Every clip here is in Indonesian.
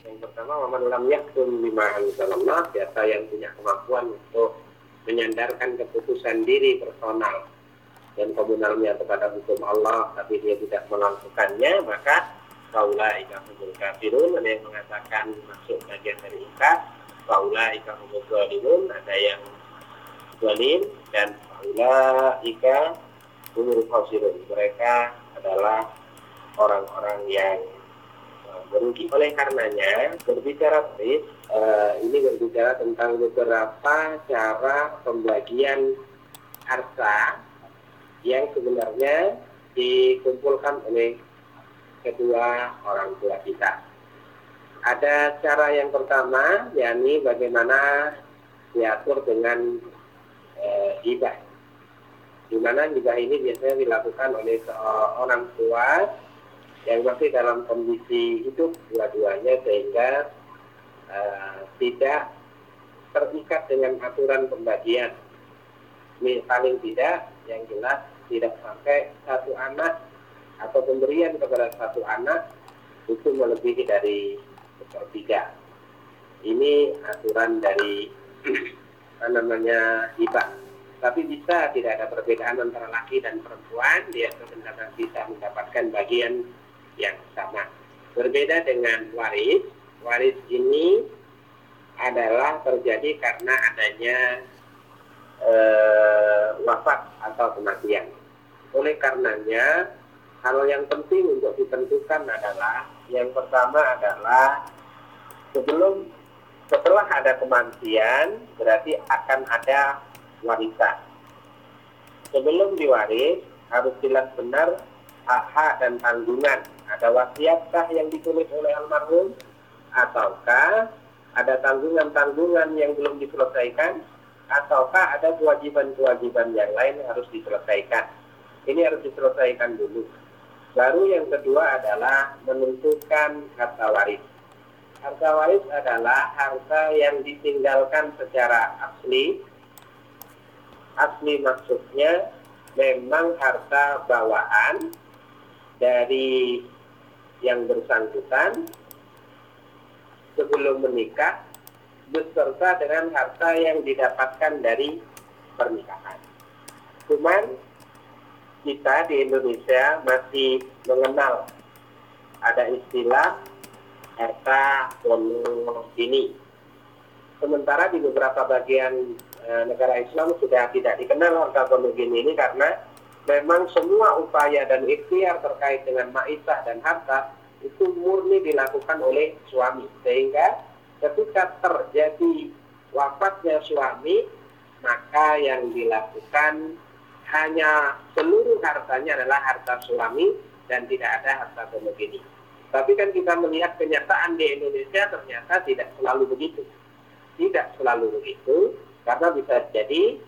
Yang pertama, waman lam yakun lima anzalallah, siapa yang punya kemampuan untuk menyandarkan keputusan diri personal dan komunalnya kepada hukum Allah, tapi dia tidak melakukannya, maka Faula ika humul kafirun, ada yang mengatakan masuk bagian dari ika, Faula ika humul zalimun, ada yang zalim, dan Faula ika humul khasirun. Mereka adalah orang-orang yang merugi. Oleh karenanya, berbicara tadi, uh, ini berbicara tentang beberapa cara pembagian harta yang sebenarnya dikumpulkan oleh kedua orang tua kita. Ada cara yang pertama, yakni bagaimana diatur dengan uh, hibah. Di mana hibah ini biasanya dilakukan oleh seorang tua yang masih dalam kondisi hidup dua-duanya sehingga uh, tidak terikat dengan aturan pembagian. Ini paling tidak yang jelas tidak sampai satu anak atau pemberian kepada satu anak itu melebihi dari sepertiga. Ini aturan dari namanya hibah. Tapi bisa tidak ada perbedaan antara laki dan perempuan, dia sebenarnya bisa mendapatkan bagian yang sama. Berbeda dengan waris, waris ini adalah terjadi karena adanya e, wafat atau kematian. Oleh karenanya, hal yang penting untuk ditentukan adalah yang pertama adalah sebelum setelah ada kematian berarti akan ada warisan. Sebelum diwaris harus jelas benar hak-hak dan tanggungan ada wasiatkah yang ditulis oleh almarhum ataukah ada tanggungan-tanggungan yang belum diselesaikan ataukah ada kewajiban-kewajiban yang lain yang harus diselesaikan. Ini harus diselesaikan dulu. Baru yang kedua adalah menentukan harta waris. Harta waris adalah harta yang ditinggalkan secara asli. Asli maksudnya memang harta bawaan dari yang bersangkutan sebelum menikah beserta dengan harta yang didapatkan dari pernikahan. Cuman kita di Indonesia masih mengenal ada istilah harta bonus ini. Sementara di beberapa bagian e, negara Islam sudah tidak dikenal harta bonus ini karena memang semua upaya dan ikhtiar terkait dengan maisah dan harta itu murni dilakukan oleh suami sehingga ketika terjadi wafatnya suami maka yang dilakukan hanya seluruh hartanya adalah harta suami dan tidak ada harta homogeni. Tapi kan kita melihat kenyataan di Indonesia ternyata tidak selalu begitu. Tidak selalu begitu karena bisa jadi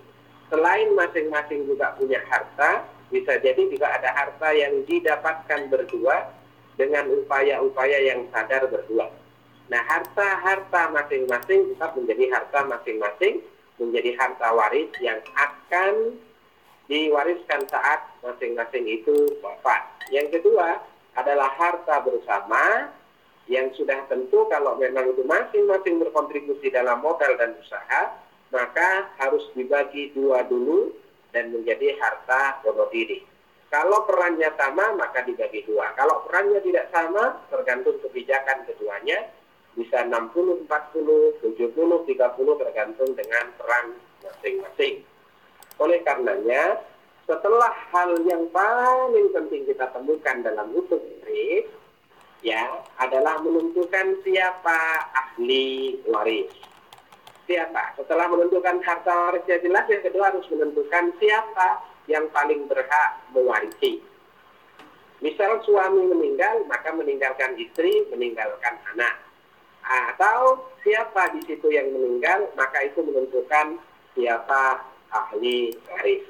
selain masing-masing juga punya harta, bisa jadi juga ada harta yang didapatkan berdua dengan upaya-upaya yang sadar berdua. Nah, harta-harta masing-masing tetap menjadi harta masing-masing, menjadi harta waris yang akan diwariskan saat masing-masing itu wafat. Yang kedua adalah harta bersama yang sudah tentu kalau memang itu masing-masing berkontribusi dalam modal dan usaha, maka harus dibagi dua dulu dan menjadi harta bunuh diri. Kalau perannya sama, maka dibagi dua. Kalau perannya tidak sama, tergantung kebijakan keduanya, bisa 60, 40, 70, 30, tergantung dengan peran masing-masing. Oleh karenanya, setelah hal yang paling penting kita temukan dalam hukum waris, ya, adalah menentukan siapa ahli waris siapa. Setelah menentukan harta warisnya jelas, yang kedua harus menentukan siapa yang paling berhak mewarisi. Misal suami meninggal, maka meninggalkan istri, meninggalkan anak. Atau siapa di situ yang meninggal, maka itu menentukan siapa ahli waris.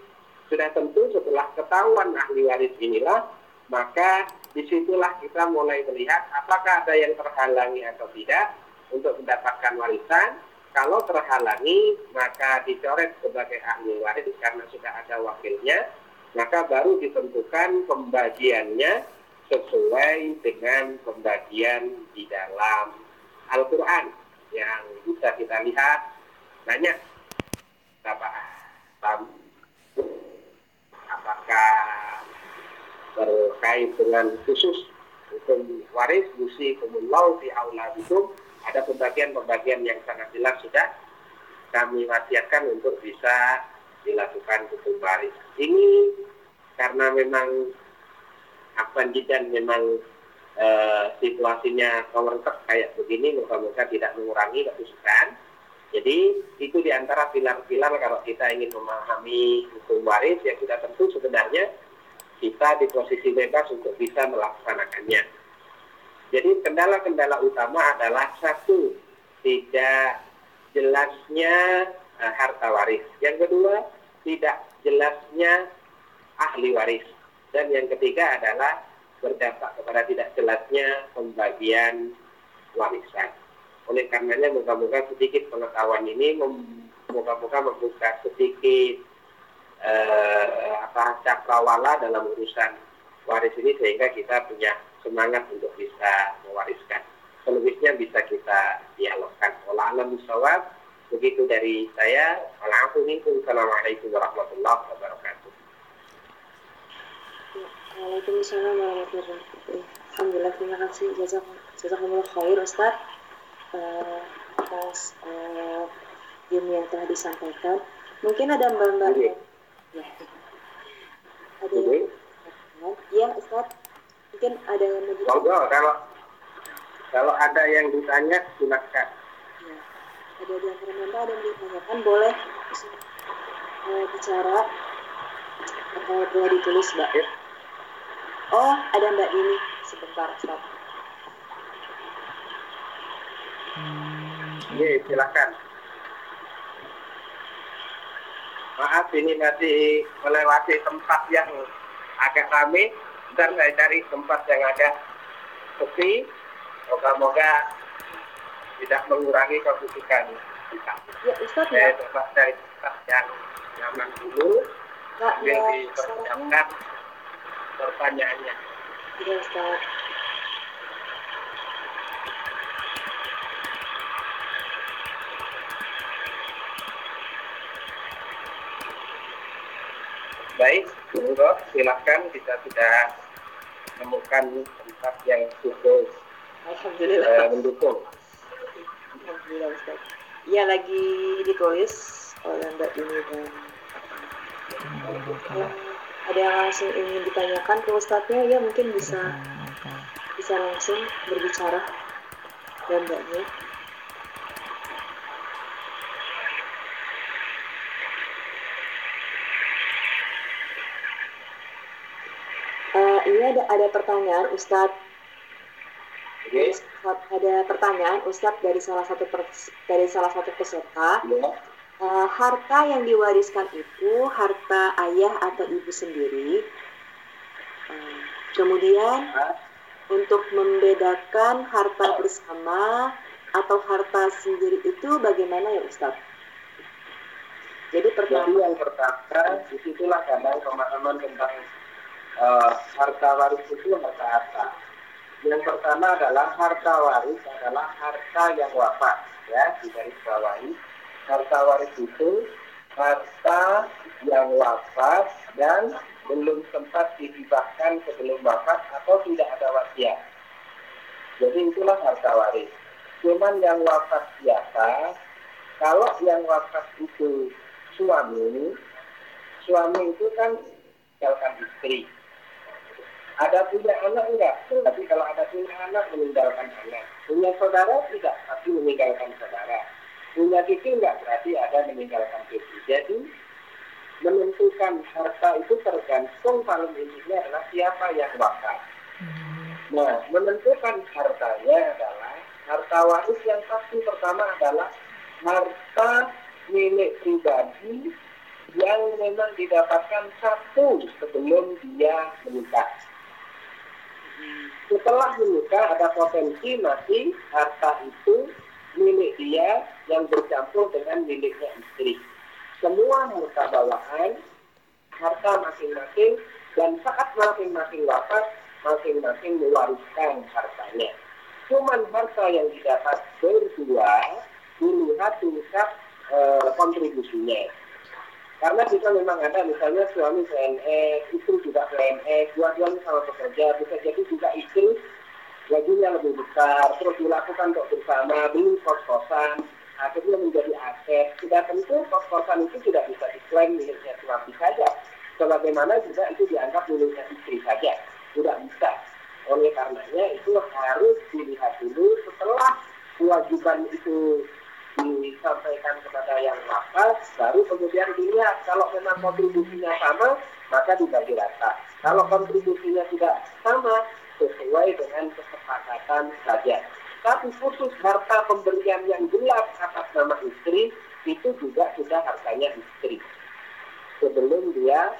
Sudah tentu setelah ketahuan ahli waris inilah, maka di situlah kita mulai melihat apakah ada yang terhalangi atau tidak untuk mendapatkan warisan, kalau terhalangi, maka dicoret sebagai ahli waris karena sudah ada wakilnya, maka baru ditentukan pembagiannya sesuai dengan pembagian di dalam Al-Quran yang bisa kita lihat. Banyak. Apa apakah terkait dengan khusus hukum waris busi kumullau fi itu ada pembagian-pembagian yang sangat jelas sudah kami wasiatkan untuk bisa dilakukan hukum waris. Ini karena memang apa dan memang e, situasinya konverter kayak begini, moga-moga tidak mengurangi kesusahan. Jadi itu di antara pilar-pilar kalau kita ingin memahami hukum waris yang sudah tentu sebenarnya kita di posisi bebas untuk bisa melaksanakannya. Jadi kendala-kendala utama adalah satu tidak jelasnya uh, harta waris. Yang kedua tidak jelasnya ahli waris. Dan yang ketiga adalah berdampak kepada tidak jelasnya pembagian warisan. Oleh karenanya moga-moga sedikit pengetahuan ini moga-moga membuka sedikit eh, apa cakrawala dalam urusan waris ini sehingga kita punya semangat untuk bisa mewariskan. Selebihnya bisa kita dialogkan. Olah alam musawab, begitu dari saya. Assalamualaikum warahmatullahi wabarakatuh. Waalaikumsalam warahmatullahi wabarakatuh. Alhamdulillah, terima kasih. Jazakumullah khair, Ustaz. Uh, atas uh, ilmu yang telah disampaikan. Mungkin ada mbak-mbak yang... Ya. Ada yang... Ya. Mungkin ada yang mau Monggo, kalau kalau ada yang ditanya, silakan. Ya. Ada di antara mbak ada yang ditanyakan, boleh uh, bicara atau boleh ditulis, Mbak. Ya. Oh, ada Mbak ini. Sebentar, stop. Hmm. Iya, silakan. Maaf, ini masih melewati tempat yang agak ramai. Ntar saya cari tempat yang agak sepi. Moga-moga tidak mengurangi kebutuhan kita. Ya, Ustaz ya. Saya coba cari tempat yang nyaman dulu. Sambil ya, dipersiapkan pertanyaannya. Iya, Ustaz. Baik, monggo silakan kita sudah menemukan tempat yang cukup Alhamdulillah. Uh, mendukung. Alhamdulillah Ustaz. Iya lagi ditulis oleh Mbak Dini dan ada yang langsung ingin ditanyakan ke Ustadznya ya mungkin bisa bisa langsung berbicara dan mbaknya ada ada pertanyaan Ustadz okay. ada pertanyaan Ustadz dari salah satu dari salah satu peserta yeah uh, harta yang diwariskan itu harta ayah atau ibu sendiri. Uh, kemudian untuk membedakan harta bersama atau harta sendiri itu bagaimana ya Ustaz? Jadi pertama yang pertama di situlah kadang pemahaman tentang uh, harta waris itu apa. Yang pertama adalah harta waris adalah harta yang wafat ya di garis bawahi harta waris itu harta yang wafat dan belum sempat dihibahkan sebelum wafat atau tidak ada wasiat. Jadi itulah harta waris. Cuman yang wafat biasa, kalau yang wafat itu suami, suami itu kan meninggalkan istri. Ada punya anak enggak? Tapi kalau ada punya anak meninggalkan anak. Punya saudara tidak, tapi meninggalkan saudara punya cucu enggak berarti ada meninggalkan cucu. Jadi menentukan harta itu tergantung paling intinya adalah siapa yang wafat. Hmm. Nah, menentukan hartanya adalah harta waris yang pasti pertama adalah harta milik pribadi yang memang didapatkan satu sebelum dia menikah. Setelah menikah ada potensi masih harta itu milik dia yang bercampur dengan miliknya istri. Semua harta bawaan, harta masing-masing, dan saat masing-masing wafat, masing-masing mewariskan hartanya. Cuman harta yang didapat berdua dilihat tingkat e, kontribusinya. Karena kita memang ada misalnya suami PNS, istri juga PNS, dua-duanya sama bekerja, bisa jadi juga istri gajinya lebih besar, terus dilakukan untuk bersama, beli kos-kosan, akhirnya menjadi aset. Sudah tentu kos-kosan itu tidak bisa diklaim miliknya suami saja. Sebagaimana juga itu dianggap miliknya istri saja. Tidak bisa. Oleh karenanya itu harus dilihat dulu setelah kewajiban itu yang lapas, baru kemudian dilihat kalau memang kontribusinya sama, maka dibagi rata. Kalau kontribusinya tidak sama, sesuai dengan kesepakatan saja. Tapi khusus harta pemberian yang gelap atas nama istri, itu juga sudah hartanya istri. Sebelum dia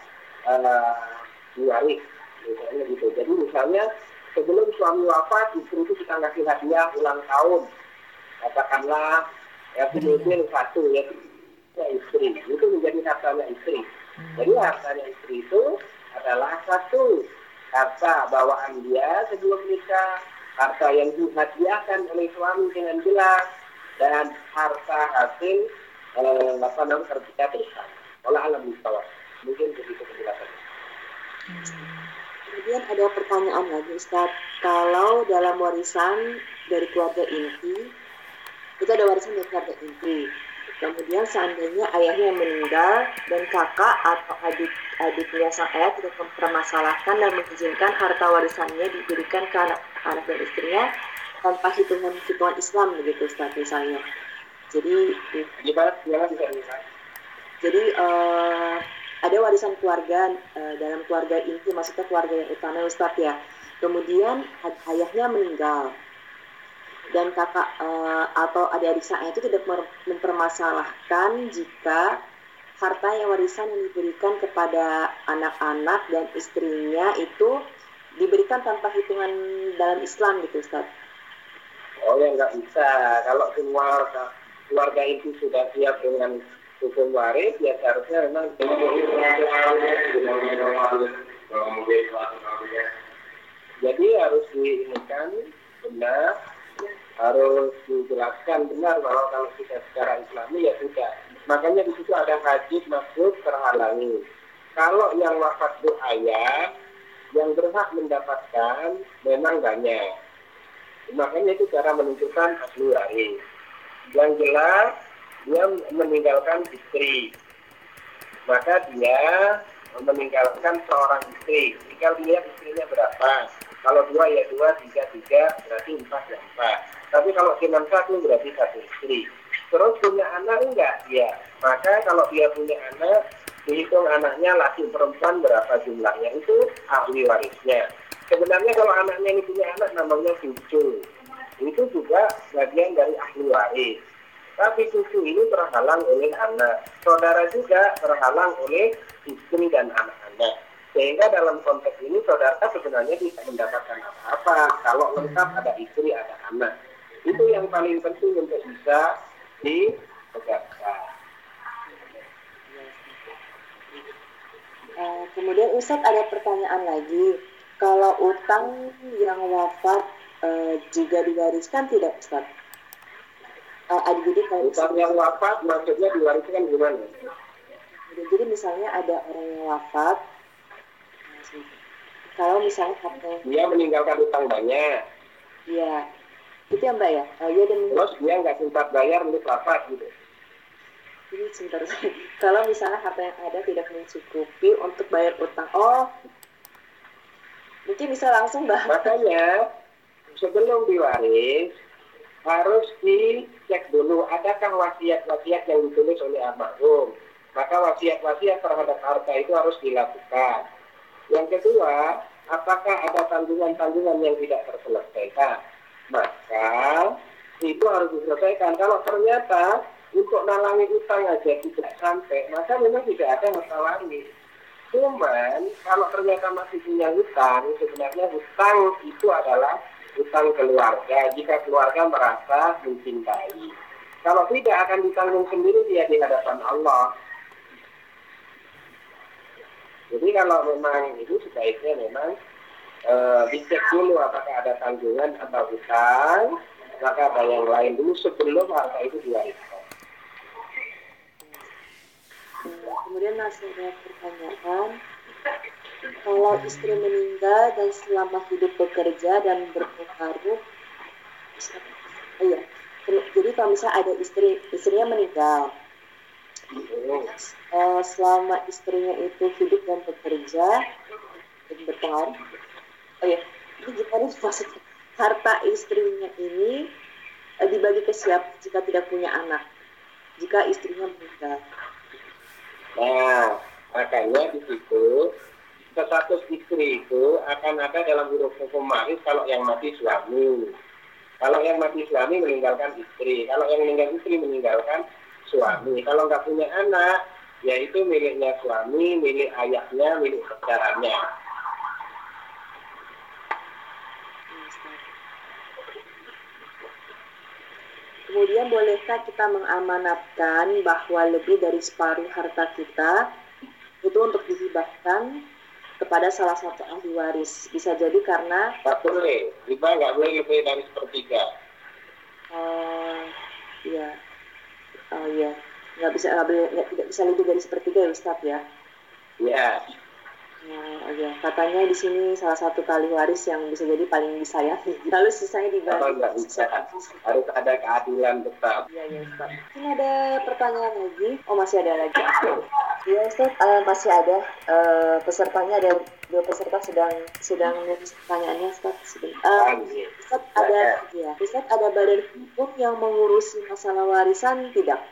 uh, misalnya gitu. Jadi misalnya sebelum suami wafat, istri itu kita ngasih hadiah ulang tahun. Katakanlah ya mobil satu ya ya istri. Itu menjadi hartanya istri. Hmm. jadi hartanya istri itu adalah satu harta bawaan dia sebelum nikah harta yang dihadiahkan oleh suami dengan jelas dan harta hasil eh, apa namanya kerja bersama oleh alam mustawat mungkin begitu penjelasannya. Hmm. Kemudian ada pertanyaan lagi Ustaz, kalau dalam warisan dari keluarga inti itu ada warisan dari keluarga inti kemudian seandainya ayahnya meninggal dan kakak atau adik adiknya sang ayah tidak mempermasalahkan dan mengizinkan harta warisannya diberikan ke anak, anak dan istrinya tanpa hitungan hitungan Islam begitu Ustaz misalnya. Jadi gimana bisa jadi uh, ada warisan keluarga uh, dalam keluarga inti maksudnya keluarga yang utama Ustaz ya. Kemudian ayahnya meninggal dan kakak uh, atau adik-adik saya itu tidak mempermasalahkan jika harta yang warisan yang diberikan kepada anak-anak dan istrinya itu diberikan tanpa hitungan dalam Islam gitu Ustaz. Oh ya nggak bisa. Kalau semua keluarga itu sudah siap dengan hukum waris, ya seharusnya memang jadi harus diinginkan benar harus dijelaskan benar bahwa kalau kita secara islami ya tidak. Makanya di situ ada hadis maksud terhalangi. Kalau yang wafat ayah, yang berhak mendapatkan memang banyak. Makanya itu cara menunjukkan waris. Yang jelas dia meninggalkan istri. Maka dia meninggalkan seorang istri. Tinggal dia istrinya berapa. Kalau dua ya dua, tiga tiga, berarti empat ya empat. Tapi kalau cuma satu berarti satu istri. Terus punya anak enggak? Ya. Maka kalau dia punya anak, dihitung anaknya laki perempuan berapa jumlahnya itu ahli warisnya. Sebenarnya kalau anaknya ini punya anak namanya cucu. Itu juga bagian dari ahli waris. Tapi cucu ini terhalang oleh anak. Saudara juga terhalang oleh istri dan anak-anak. Sehingga dalam konteks ini saudara sebenarnya tidak mendapatkan apa-apa. Kalau lengkap ada istri, ada anak. Itu yang paling penting untuk bisa ditegakkan. Uh, kemudian Ustadz ada pertanyaan lagi. Kalau utang yang wafat uh, juga diwariskan tidak Ustadz? Uh, jadi kalau utang yang wafat maksudnya diwariskan gimana? Jadi misalnya ada orang yang wafat, kalau misalnya dia meninggalkan utang banyak. Iya, itu ya mbak ya? Oh, iya dan terus dia nggak sempat bayar untuk apa gitu. Ini sebentar kalau misalnya harta yang ada tidak mencukupi untuk bayar utang oh mungkin bisa langsung mbak. Makanya sebelum diwaris harus dicek dulu adakah wasiat-wasiat yang ditulis oleh almarhum. Maka wasiat-wasiat terhadap harta itu harus dilakukan. Yang kedua apakah ada tanggungan-tanggungan yang tidak terselesaikan maka itu harus diselesaikan. Kalau ternyata untuk nalangi utang aja tidak sampai, maka memang tidak ada masalah ini. Cuman kalau ternyata masih punya hutang, sebenarnya hutang itu adalah hutang keluarga. Jika keluarga merasa mencintai, kalau tidak akan ditanggung sendiri dia di hadapan Allah. Jadi kalau memang itu sebaiknya memang uh, dicek dulu apakah ada tanggungan atau hutang maka ada yang lain dulu sebelum harta itu diwariskan kemudian masih ada pertanyaan. Kalau istri meninggal dan selama hidup bekerja dan berpengaruh oh iya jadi kalau misalnya ada istri istrinya meninggal. Uh, selama istrinya itu hidup dan bekerja dan berpengaruh oh ya ini maksudnya harta istrinya ini uh, dibagi ke siapa jika tidak punya anak? Jika istrinya meninggal. Nah makanya di situ status istri itu akan ada dalam huruf hukum maris kalau yang mati suami. Kalau yang mati suami meninggalkan istri. Kalau yang meninggal istri meninggalkan suami. Kalau nggak punya anak, ya itu miliknya suami, milik ayahnya, milik saudaranya. Kemudian bolehkah kita mengamanatkan bahwa lebih dari separuh harta kita itu untuk dihibahkan kepada salah satu ahli waris? Bisa jadi karena... Tak boleh, riba nggak boleh lebih dari sepertiga. Uh, ya, Oh iya, nggak bisa nggak boleh nggak tidak bisa lebih dari sepertiga ya Ustaz ya? Iya. Nah, ya. Katanya di sini salah satu kali waris yang bisa jadi paling disayangi. Lalu sisanya dibagi. Kalau nggak bisa, harus ada keadilan tetap. Iya, iya Ustaz. Ini ada pertanyaan lagi. Oh, masih ada lagi. Iya Ustaz, uh, masih ada. Uh, pesertanya ada dua peserta sedang sedang menulis pertanyaannya Ustaz. Uh, Ustaz ada ya, Ustaz ada badan hukum yang mengurusi masalah warisan tidak?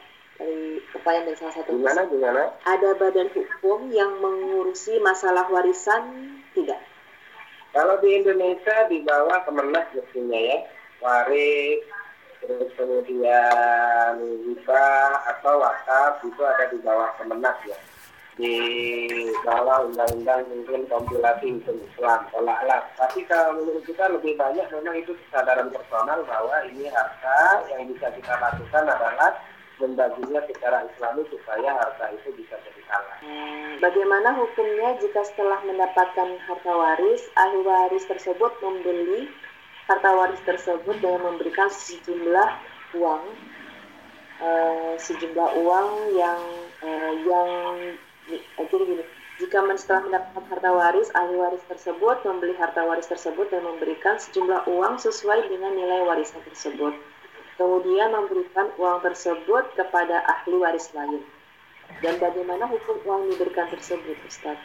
Dari pertanyaan dari salah satu. Gimana gimana? Ada badan hukum yang mengurusi masalah warisan? Tidak. Kalau di Indonesia di bawah Kemenak mestinya ya. Waris terus kemudian hibah atau wakaf itu ada di bawah Kemenak ya. Di bawah undang-undang mungkin kompilasi hukum Islam tolaklah tapi kalau menurut kita lebih banyak memang itu kesadaran personal bahwa ini harta yang bisa kita lakukan adalah membaginya secara islami supaya harta itu bisa halal. Hmm, bagaimana hukumnya jika setelah mendapatkan harta waris, ahli waris tersebut membeli harta waris tersebut dengan memberikan sejumlah uang, uh, sejumlah uang yang uh, yang jadi gini, jika setelah mendapatkan harta waris, ahli waris tersebut membeli harta waris tersebut dan memberikan sejumlah uang sesuai dengan nilai warisan tersebut kemudian memberikan uang tersebut kepada ahli waris lain. Dan bagaimana hukum uang diberikan tersebut, Ustaz?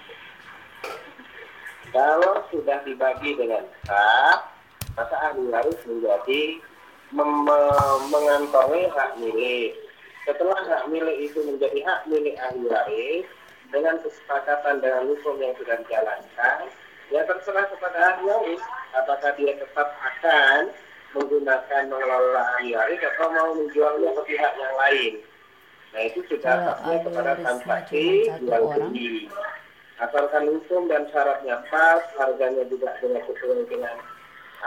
Kalau sudah dibagi dengan sah, maka ahli waris menjadi mengantongi hak milik. Setelah hak milik itu menjadi hak milik ahli waris, dengan kesepakatan dengan hukum yang sudah dijalankan, ya terserah kepada ahli waris apakah dia tetap akan menggunakan mengelola waris atau mau menjualnya ke pihak yang lain. Nah itu sudah pasnya kepada transaksi jual beli. Asalkan hukum dan syaratnya pas, harganya juga dengan sesuai dengan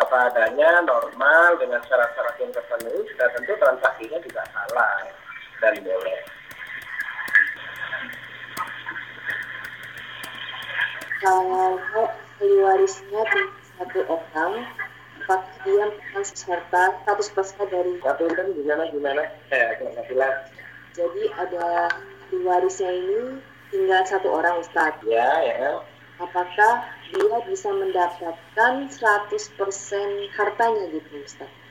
apa adanya, normal, dengan syarat-syarat yang terpenuhi, sudah tentu transaksinya juga halal dan boleh. Kalau ahli warisnya satu orang, apakah dia merupakan serta status pasca dari kan gimana gimana? Eh jelas. Jadi ada di warisnya ini tinggal satu orang Ustadz ya ya. Apakah dia bisa mendapatkan 100% hartanya gitu Ustadz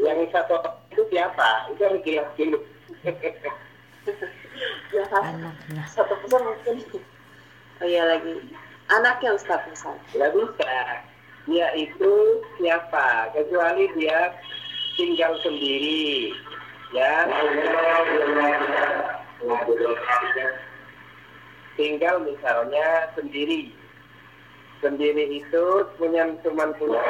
yang satu itu siapa? Itu harus jelas dulu ya anaknya satu persen mungkin. Oh iya lagi. Anaknya Ustadz misalnya. Nggak bisa dia itu siapa? Kecuali dia tinggal sendiri ya. Tinggal misalnya sendiri. Sendiri itu punya cuma punya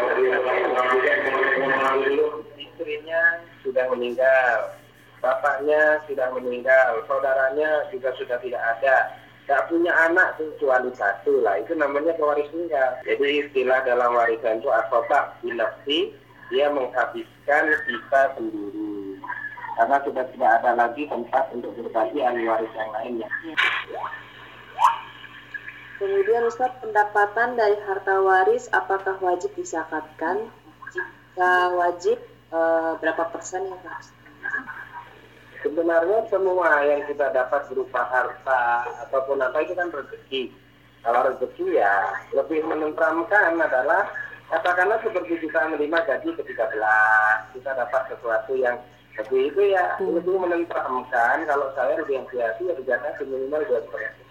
istrinya sudah meninggal bapaknya sudah meninggal saudaranya juga sudah tidak ada Gak punya anak kecuali satu lah, itu namanya pewaris tunggal. Jadi istilah dalam warisan itu asotak binafsi, dia menghabiskan kita sendiri. Karena sudah tidak ada lagi tempat untuk berbagi ahli waris yang lainnya. Kemudian Ustaz, pendapatan dari harta waris apakah wajib disakatkan? Jika wajib, e, berapa persen yang harus? Sebenarnya semua yang kita dapat berupa harta ataupun apa itu kan rezeki. Kalau rezeki ya lebih menentramkan adalah katakanlah seperti kita menerima gaji ke-13, kita dapat sesuatu yang lebih itu ya hmm. lebih menentramkan kalau saya lebih hati-hati ya dijaga minimal dua persen.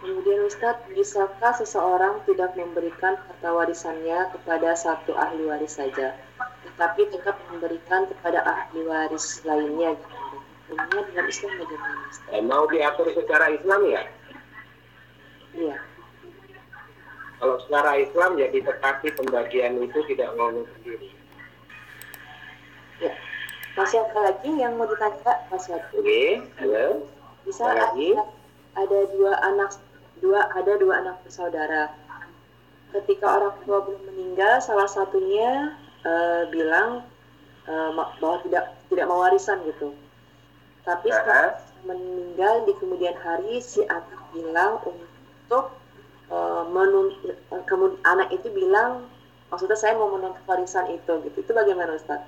Kemudian Ustadz, bisakah seseorang tidak memberikan harta warisannya kepada satu ahli waris saja, tetapi tetap memberikan kepada ahli waris lainnya? Hukumnya dalam Islam bagaimana? Eh, mau diatur secara Islam ya? Iya. Kalau secara Islam ya ditetapi pembagian itu tidak mau sendiri. Ya. Masih ada lagi yang mau ditanya Mas Wadi? Oke, halo. Bisa ada, ada dua anak dua ada dua anak bersaudara. Ketika orang tua belum meninggal, salah satunya uh, bilang uh, bahwa tidak tidak mau warisan gitu. Tapi setelah meninggal di kemudian hari si anak bilang untuk uh, menuntut kemudian anak itu bilang maksudnya saya mau menuntut warisan itu gitu. Itu bagaimana Ustaz?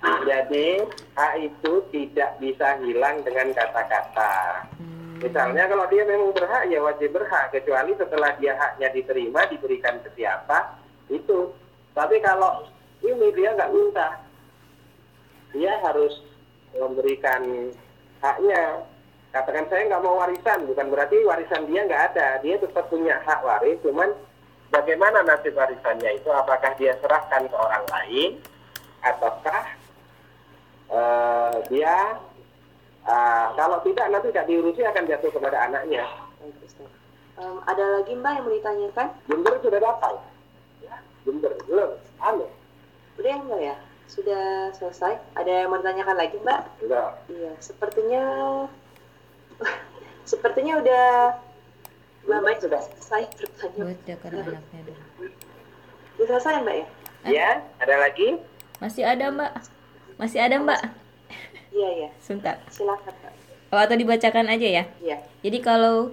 Jadi hak itu tidak bisa hilang dengan kata-kata. Hmm Misalnya kalau dia memang berhak ya wajib berhak kecuali setelah dia haknya diterima diberikan ke siapa itu. Tapi kalau ini dia nggak minta, dia harus memberikan haknya. Katakan saya nggak mau warisan, bukan berarti warisan dia nggak ada. Dia tetap punya hak waris, cuman bagaimana nasib warisannya itu? Apakah dia serahkan ke orang lain, ataukah uh, dia Uh, kalau tidak nanti tidak diurusi akan jatuh kepada anaknya. Um, ada lagi Mbak yang mau ditanyakan? Jember sudah datang. Ya, Jember belum. Anu. Udah enggak ya? Sudah selesai. Ada yang mau ditanyakan lagi Mbak? Enggak. Iya, sepertinya sepertinya udah Mbak Baik sudah selesai bertanya. Karena anaknya dulu. Sudah selesai Mbak ya? Iya, ada lagi? Masih ada Mbak. Masih ada Mbak. Iya, iya. Sebentar. Silakan, Kak. Oh, atau dibacakan aja ya? Iya. Jadi kalau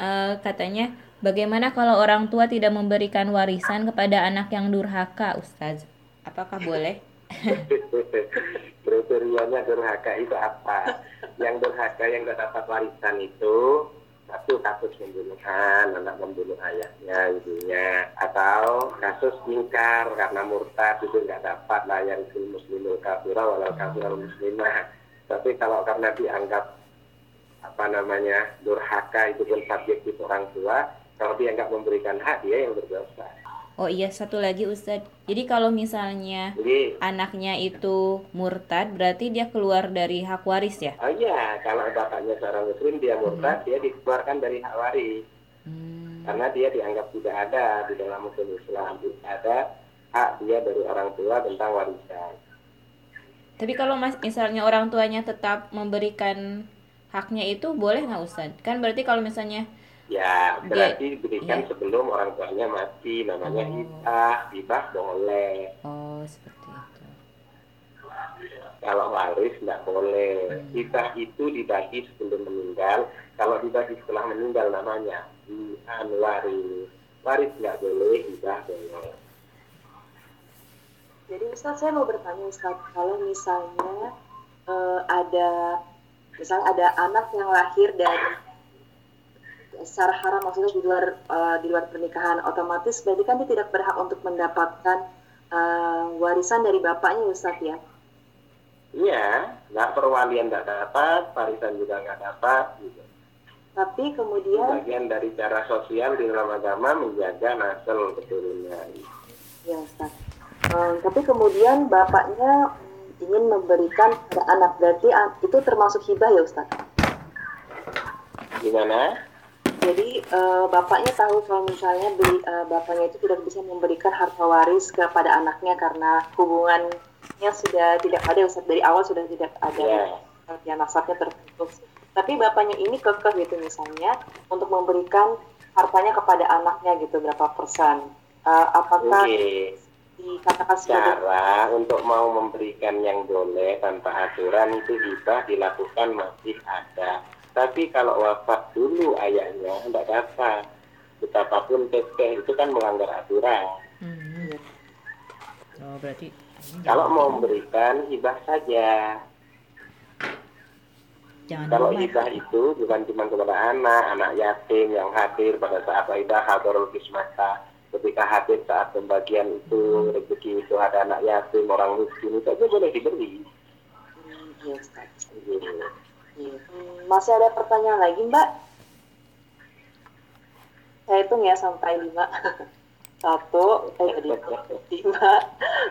uh, katanya bagaimana kalau orang tua tidak memberikan warisan kepada anak yang durhaka, Ustaz? Apakah boleh? Kriterianya durhaka itu apa? Yang durhaka yang tidak dapat warisan itu satu kasus pembunuhan, anak membunuh ayahnya, ibunya, atau kasus ingkar karena murtad itu nggak dapat lah yang muslimul kafirah walau kafirah muslimah. Tapi kalau karena dianggap apa namanya durhaka itu pun subjektif orang tua, kalau dia nggak memberikan hak dia yang berdosa. Oh iya, satu lagi Ustadz. Jadi kalau misalnya Jadi, anaknya itu murtad, berarti dia keluar dari hak waris ya? Oh iya, kalau bapaknya seorang muslim dia murtad, hmm. dia dikeluarkan dari hak waris. Hmm. Karena dia dianggap tidak ada di dalam hukum Islam. Tidak ada hak dia dari orang tua tentang warisan. Tapi kalau mas, misalnya orang tuanya tetap memberikan haknya itu boleh nggak Ustadz? Kan berarti kalau misalnya Ya, berarti diberikan ya. sebelum orang tuanya mati, namanya oh. hibah, hibah boleh. Oh, seperti itu. Kalau waris tidak boleh. Hmm. Hibah itu dibagi sebelum meninggal. Kalau dibagi setelah meninggal namanya an waris. Waris nggak boleh, hibah boleh. Jadi Ustaz saya mau bertanya Ustaz, kalau misalnya uh, ada misal ada anak yang lahir dari secara haram maksudnya di luar uh, di luar pernikahan otomatis berarti kan dia tidak berhak untuk mendapatkan uh, warisan dari bapaknya Ustaz ya? Iya nggak perwalian nggak dapat warisan juga nggak dapat gitu. Tapi kemudian bagian dari cara sosial di dalam agama menjaga nasel keturunan ya Ustaz um, tapi kemudian bapaknya ingin memberikan pada anak. Berarti itu termasuk hibah ya Ustaz gimana jadi uh, bapaknya tahu kalau misalnya beli, uh, bapaknya itu tidak bisa memberikan harta waris kepada anaknya karena hubungannya sudah tidak ada Ustaz dari awal sudah tidak ada yeah. ya nasabnya terputus. Tapi bapaknya ini kekeh gitu misalnya untuk memberikan hartanya kepada anaknya gitu berapa persen. Uh, apakah okay. dikatakan cara untuk mau memberikan yang boleh tanpa aturan itu hibah dilakukan masih ada tapi kalau wafat dulu ayahnya tidak dapat. Betapapun teteh itu kan melanggar aturan. Hmm. oh berarti kalau mau memberikan hibah saja. Jangan kalau hibah itu bukan cuma kepada anak, anak yatim yang hadir pada saat Aidah hadarul kismata. Ketika hadir saat pembagian itu rezeki itu ada anak yatim orang miskin itu aja boleh diberi. Hmm, iya, iya. masih ada pertanyaan lagi mbak? Saya hitung ya sampai lima. Satu eh lima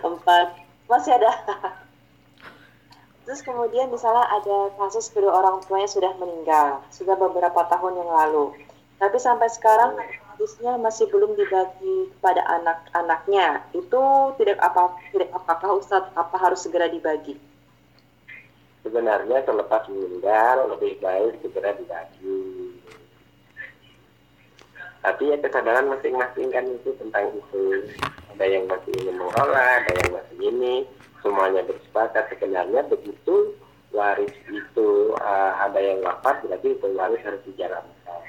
empat. Masih ada. Terus kemudian misalnya ada kasus kedua orang tuanya sudah meninggal sudah beberapa tahun yang lalu. Tapi sampai sekarang hadisnya masih belum dibagi kepada anak-anaknya. Itu tidak apa tidak apakah Ustadz apa harus segera dibagi sebenarnya selepas meninggal lebih baik segera dibagi tapi ya kesadaran masing-masing kan itu tentang itu. Ada yang masih ingin mengolah ada yang masih ini. Semuanya bersepakat. Sebenarnya begitu waris itu uh, ada yang wafat berarti itu waris harus dijalankan.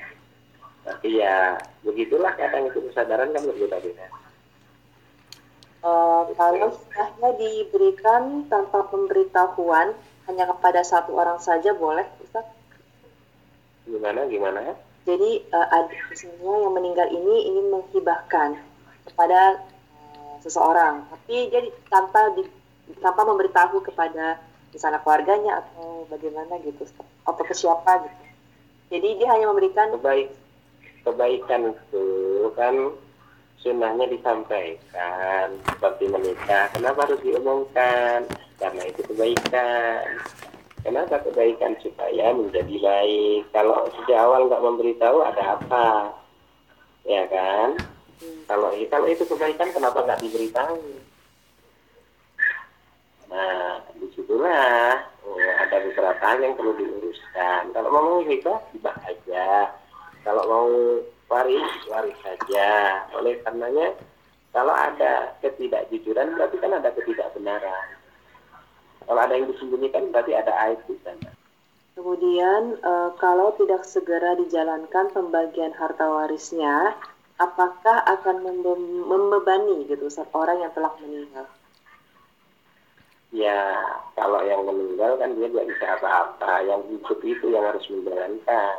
Tapi ya begitulah kadang itu kesadaran kan berbeda-beda. Uh, kalau sahnya diberikan tanpa pemberitahuan hanya kepada satu orang saja boleh, Ustaz? Gimana, gimana? Jadi uh, ada misalnya yang meninggal ini ingin menghibahkan kepada uh, seseorang, tapi jadi tanpa di, tanpa memberitahu kepada misalnya keluarganya atau bagaimana gitu, atau ke siapa gitu. Jadi dia hanya memberikan baik kebaikan itu kan sunnahnya disampaikan seperti menikah kenapa harus diumumkan karena itu kebaikan. Kenapa kebaikan? Supaya menjadi baik. Kalau sejak awal nggak memberitahu ada apa? Ya kan? Kalau kalau itu kebaikan kenapa nggak diberitahu? Nah di situlah. Oh, ada beberapa yang perlu diuruskan kalau mau nikah tiba aja. Kalau mau waris, waris saja. Oleh karenanya, kalau ada ketidakjujuran, berarti kan ada ketidakbenaran. Kalau ada yang disembunyikan, berarti ada aib di sana. Kemudian, e, kalau tidak segera dijalankan pembagian harta warisnya, apakah akan membebani gitu orang yang telah meninggal? Ya, kalau yang meninggal kan dia tidak bisa apa-apa. Yang hidup itu yang harus menjalankan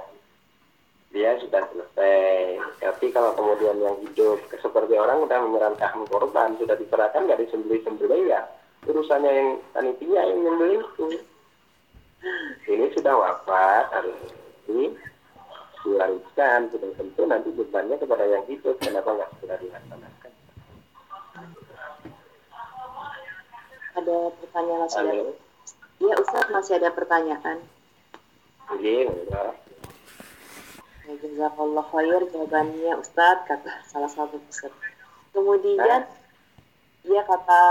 dia sudah selesai. Tapi kalau kemudian yang hidup seperti orang sudah menyerahkan korban, sudah diserahkan nggak disembelih-sembelih ya urusannya yang panitia yang membeli itu. Ini sudah wafat harus diwariskan, sudah tentu nanti bebannya kepada yang hidup. Kenapa nggak segera dilaksanakan? Ada pertanyaan masih Iya Ustaz masih ada pertanyaan. Iya, Ya, jazakallah khair jawabannya Ustadz kata salah satu peserta. Kemudian dia kata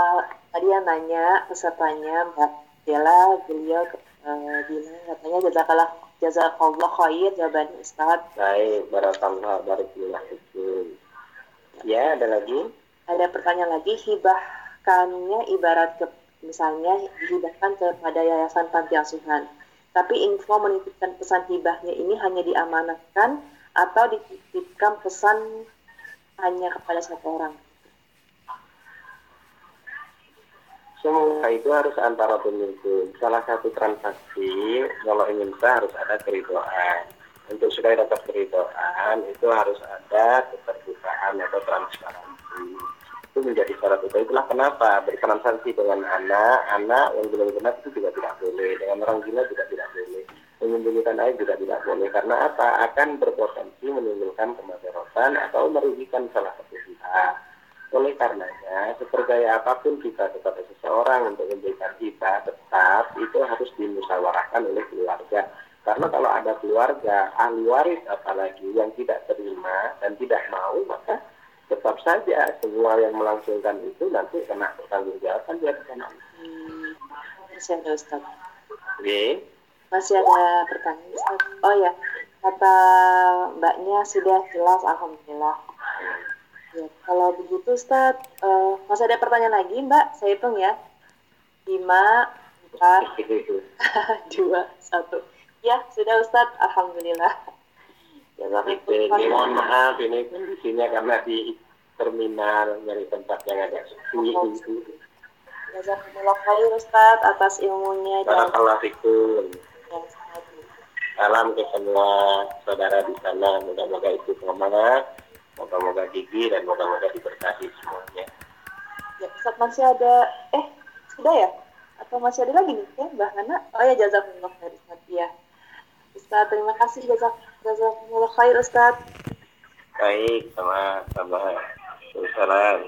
tadi yang nanya pesertanya Mbak Dela beliau uh, bilang katanya jazakallah jazakallah khair jawabannya Ustadz. Baik, barakallah barakallah itu. Ya, ada lagi? Ada pertanyaan lagi hibahkannya ibarat ke misalnya dihibahkan kepada yayasan panti asuhan tapi info menitipkan pesan hibahnya ini hanya diamanatkan atau dititipkan pesan hanya kepada satu orang. Semua itu harus antara pemimpin. Salah satu transaksi kalau ingin sah harus ada keridoan. Untuk supaya dapat keridoan itu harus ada keterbukaan atau transparansi. Itu menjadi syarat utama. Itulah kenapa bertransaksi dengan anak. Anak yang belum genap itu juga tidak boleh. Dengan orang gila juga tidak boleh. Menyembunyikan air juga tidak boleh. Karena apa? Akan berpotensi menimbulkan kemadaratan atau merugikan salah satu pihak oleh karenanya sepercaya apa pun kita kepada seseorang untuk memberikan kita tetap itu harus dimusyawarahkan oleh keluarga karena kalau ada keluarga ahli waris apalagi yang tidak terima dan tidak mau maka tetap saja semua yang melangsungkan itu nanti kena tanggung jawaban dia kena. Hmm, masih ada Ustaz. Oke. Masih ada pertanyaan Ustaz. Oh ya, kata mbaknya sudah jelas Alhamdulillah. Ya, kalau begitu Ustadz, uh, masih ada pertanyaan lagi Mbak? Saya hitung ya. 5, 4, 2, 1. Ya, sudah Ustadz. Alhamdulillah. Ya, ini mohon maaf, ini kondisinya karena di terminal dari tempat yang ada sunyi itu. Jazakumullah khair Ustadz atas ilmunya dan Barakallahu Salam ke semua saudara di sana. Moga-moga itu semangat Moga-moga gigi dan moga-moga diberkati semuanya. Ya, Ustaz masih ada, eh sudah ya? Atau masih ada lagi nih ya Mbak Hana? Oh ya jazakumullah khair Ustaz. Ya. Ustaz, terima kasih jazak, jazakumullah khair Ustaz. Baik, sama-sama. Assalamualaikum.